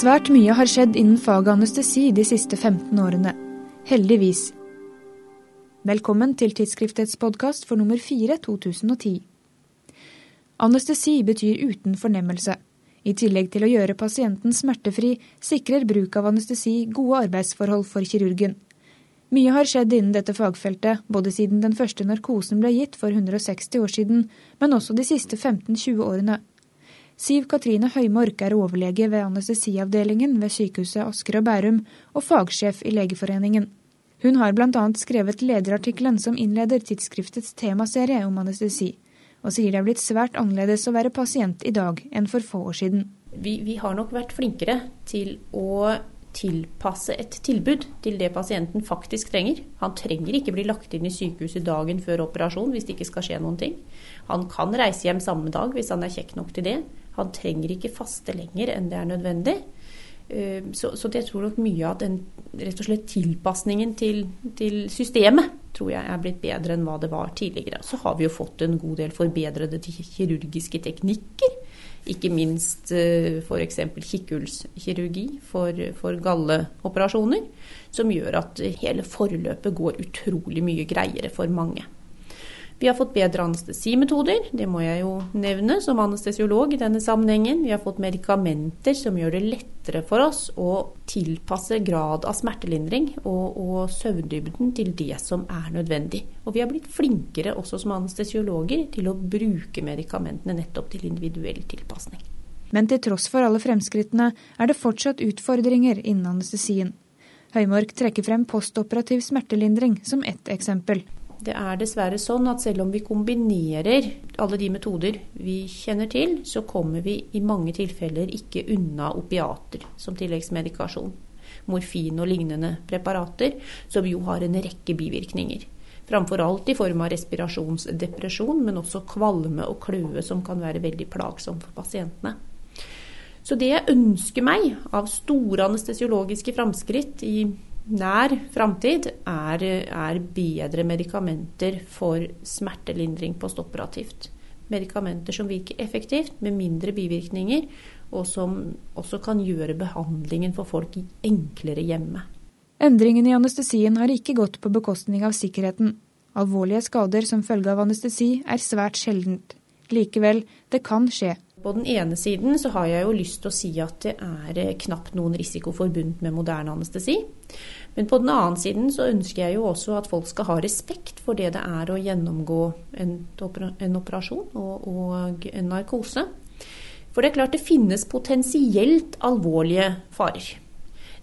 Svært mye har skjedd innen faget anestesi de siste 15 årene. Heldigvis. Velkommen til tidsskriftets podkast for nummer 4 2010. Anestesi betyr uten fornemmelse. I tillegg til å gjøre pasienten smertefri, sikrer bruk av anestesi gode arbeidsforhold for kirurgen. Mye har skjedd innen dette fagfeltet, både siden den første narkosen ble gitt for 160 år siden, men også de siste 15-20 årene. Siv Katrine Høymork er overlege ved anestesiavdelingen ved sykehuset Asker og Bærum, og fagsjef i Legeforeningen. Hun har bl.a. skrevet lederartikkelen som innleder tidsskriftets temaserie om anestesi og sier det er blitt svært annerledes å være pasient i dag enn for få år siden. Vi, vi har nok vært flinkere til å tilpasse et tilbud til det pasienten faktisk trenger. Han trenger ikke bli lagt inn i sykehuset dagen før operasjon hvis det ikke skal skje noen ting. Han kan reise hjem samme dag hvis han er kjekk nok til det. Han trenger ikke faste lenger enn det er nødvendig. Eh, så, så jeg tror nok mye av den rett og slett tilpasningen til, til, systemet tror jeg er blitt bedre enn hva det var tidligere. Så har vi jo fått en god del forbedrede kirurgiske teknikker. Ikke minst eh, f.eks. kikkhullskirurgi for, for galleoperasjoner. Som gjør at hele forløpet går utrolig mye greiere for mange. Vi har fått bedre anestesimetoder, det må jeg jo nevne som anestesiolog i denne sammenhengen. Vi har fått medikamenter som gjør det lettere for oss å tilpasse grad av smertelindring og, og søvndybden til det som er nødvendig. Og vi har blitt flinkere også som anestesiologer til å bruke medikamentene nettopp til individuell tilpasning. Men til tross for alle fremskrittene er det fortsatt utfordringer innen anestesien. Høymork trekker frem postoperativ smertelindring som ett eksempel. Det er dessverre sånn at selv om vi kombinerer alle de metoder vi kjenner til, så kommer vi i mange tilfeller ikke unna opiater som tilleggsmedikasjon. Morfin og lignende preparater, som jo har en rekke bivirkninger. Framfor alt i form av respirasjonsdepresjon, men også kvalme og kløe, som kan være veldig plagsom for pasientene. Så det jeg ønsker meg av store anestesiologiske framskritt i nær framtid er, er, bedre medikamenter for smertelindring postoperativt. Medikamenter som virker effektivt, med mindre bivirkninger, og som også kan gjøre behandlingen for folk enklere hjemme. Endringene i anestesien har ikke gått på bekostning av sikkerheten. Alvorlige skader som følge av anestesi er svært sjeldent. Likevel, det kan skje. På den ene siden så har jeg jo lyst til å si at det er knapt noen risiko forbundet med moderne anestesi. Men på den annen siden så ønsker jeg jo også at folk skal ha respekt for det det er å gjennomgå en, en operasjon og, og, en narkose. For det er klart det finnes potensielt alvorlige farer.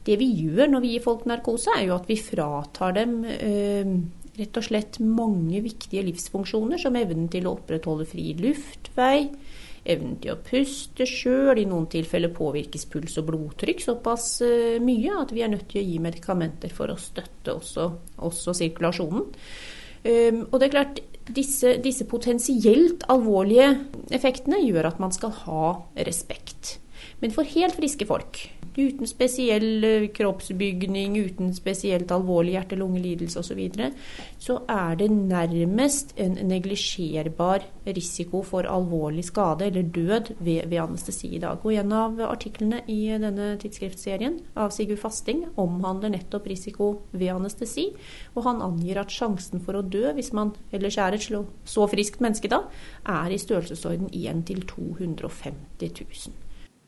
Det vi gjør når vi gir folk narkose, er jo at vi fratar dem øh, rett og slett mange viktige livsfunksjoner, som evnen til å opprettholde fri luftvei, evnen til å puste sjøl. I noen tilfeller påvirkes puls og blodtrykk såpass eh, mye at vi er nødt til å gi medikamenter for å støtte også, også sirkulasjonen. Um, og det er klart, disse, disse, potensielt alvorlige effektene gjør at man skal ha respekt. Men for helt friske folk uten spesiell eh, kroppsbygning, uten spesielt alvorlig hjerte-lungelidelse osv., så, videre, så er det nærmest en neglisjerbar risiko for alvorlig skade eller død ved, ved, anestesi i dag. Og En av artiklene i denne tidsskriftsserien av Sigurd Fasting omhandler nettopp risiko ved anestesi. Og han angir at sjansen for å dø, hvis man ellers er et så friskt menneske da, er i størrelsesorden 1 til 250 000.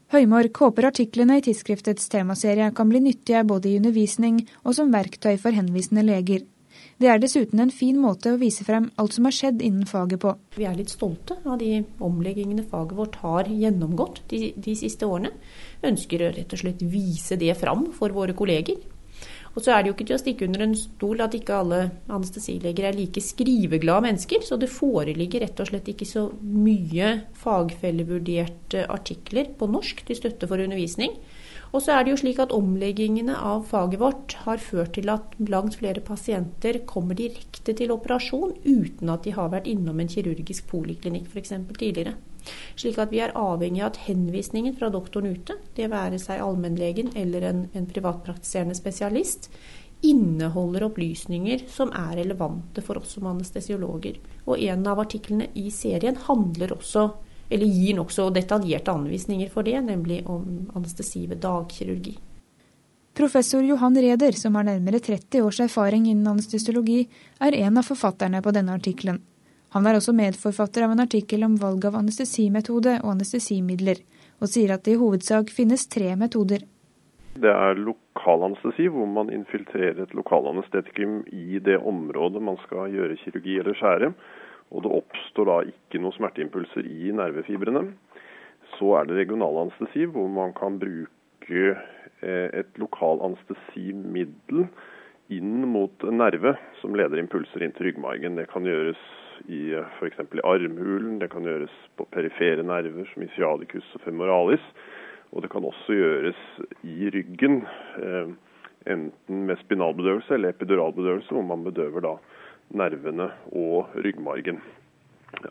Høymork håper artiklene i tidsskriftets temaserie kan bli nyttige både i undervisning og som verktøy for henvisende leger. Det er dessuten en fin måte å vise frem alt som har skjedd innen faget på. Vi er litt stolte av de omleggingene faget vårt har gjennomgått de, de siste årene. Ønsker å rett og slett vise det fram for våre kolleger. Og så er det jo ikke til å stikke under en stol at ikke alle anestesileger er like skriveglade mennesker. Så det foreligger rett og slett ikke så mye fagfellevurderte artikler på norsk til støtte for undervisning. Og så er det jo slik at omleggingene av faget vårt har ført til at langt flere pasienter kommer direkte til operasjon uten at de har vært innom en kirurgisk poliklinikk f.eks. tidligere. Slik at vi er avhengig av at henvisningen fra doktoren ute, det være seg allmennlegen eller en, en privatpraktiserende spesialist, inneholder opplysninger som er relevante for oss som anestesiologer. Og en av artiklene i serien handler også eller gir nokså detaljerte anvisninger for det, nemlig om anestesi ved dagkirurgi. Professor Johan Reder, som har nærmere 30 års erfaring innen anestesiologi, er en av forfatterne på denne artikkelen. Han er også medforfatter av en artikkel om valg av anestesimetode og anestesimidler, og sier at det i hovedsak finnes tre metoder. Det er lokalanestesi, hvor man infiltrerer et lokalanestetikum i det området man skal gjøre kirurgi eller skjære. Og det oppstår da ikke noen smerteimpulser i nervefibrene. Så er det regionalanestesi, hvor man kan bruke et et lokalanestesimiddel inn mot en nerve som leder impulser inn til ryggmargen. Det kan gjøres i f.eks. i armhulen, det kan gjøres på perifere nerver som isiadicus og femoralis. Og det kan også gjøres i ryggen, eh, enten med spinalbedøvelse eller epiduralbedøvelse, hvor man bedøver da nervene og ryggmargen.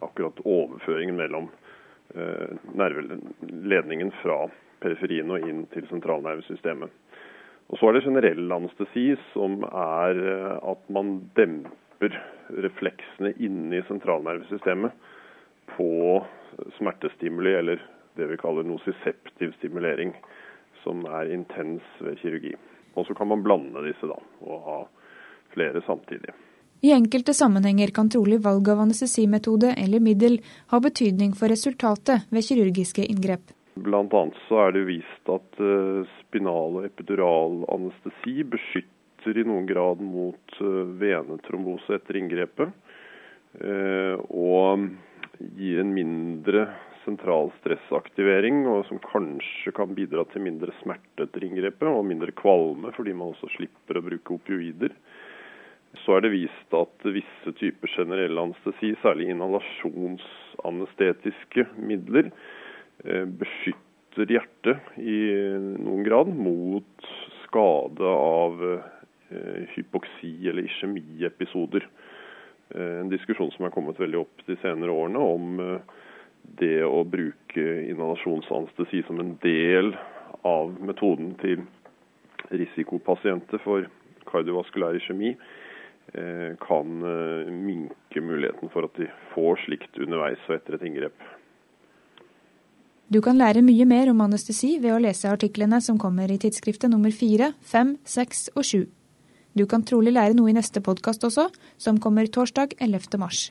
Akkurat overføringen mellom eh, nerveledningen fra periferien og inn til sentralnervesystemet. Og Så er det generell anestesi, som er eh, at man demper refleksene inne i sentralnervesystemet på smertestimuli, eller det vi kaller nosiseptiv stimulering, som er intens ved kirurgi. Og så kan man blande disse da, og ha flere samtidig. I enkelte sammenhenger kan trolig valg av anestesimetode eller middel ha betydning for resultatet ved kirurgiske inngrep. Annet så er det vist at eh, spinal- og epiduralanestesi beskytter i noen grad mot eh, venetrombose etter inngrepet. Eh, og gir en mindre sentral stressaktivering, og som kanskje kan bidra til mindre smerte etter inngrepet og mindre kvalme, fordi man også slipper å bruke opioider. Så er det vist at visse typer generell anestesi, særlig inhalasjonsanestetiske midler, beskytter hjertet i noen grad mot skade av eh, hypoksi- eller iskjemiepisoder. Eh, en diskusjon som er kommet veldig opp de senere årene om det å bruke inhalasjonsanestesi som en del av metoden til risikopasienter for kardiovaskulær iskjemi kan minke muligheten for at de får slikt underveis og etter et inngrep. Du kan lære mye mer om anestesi ved å lese artiklene som kommer i tidsskriftet nummer fire, fem, seks og sju. Du kan trolig lære noe i neste podkast også, som kommer torsdag 11. mars.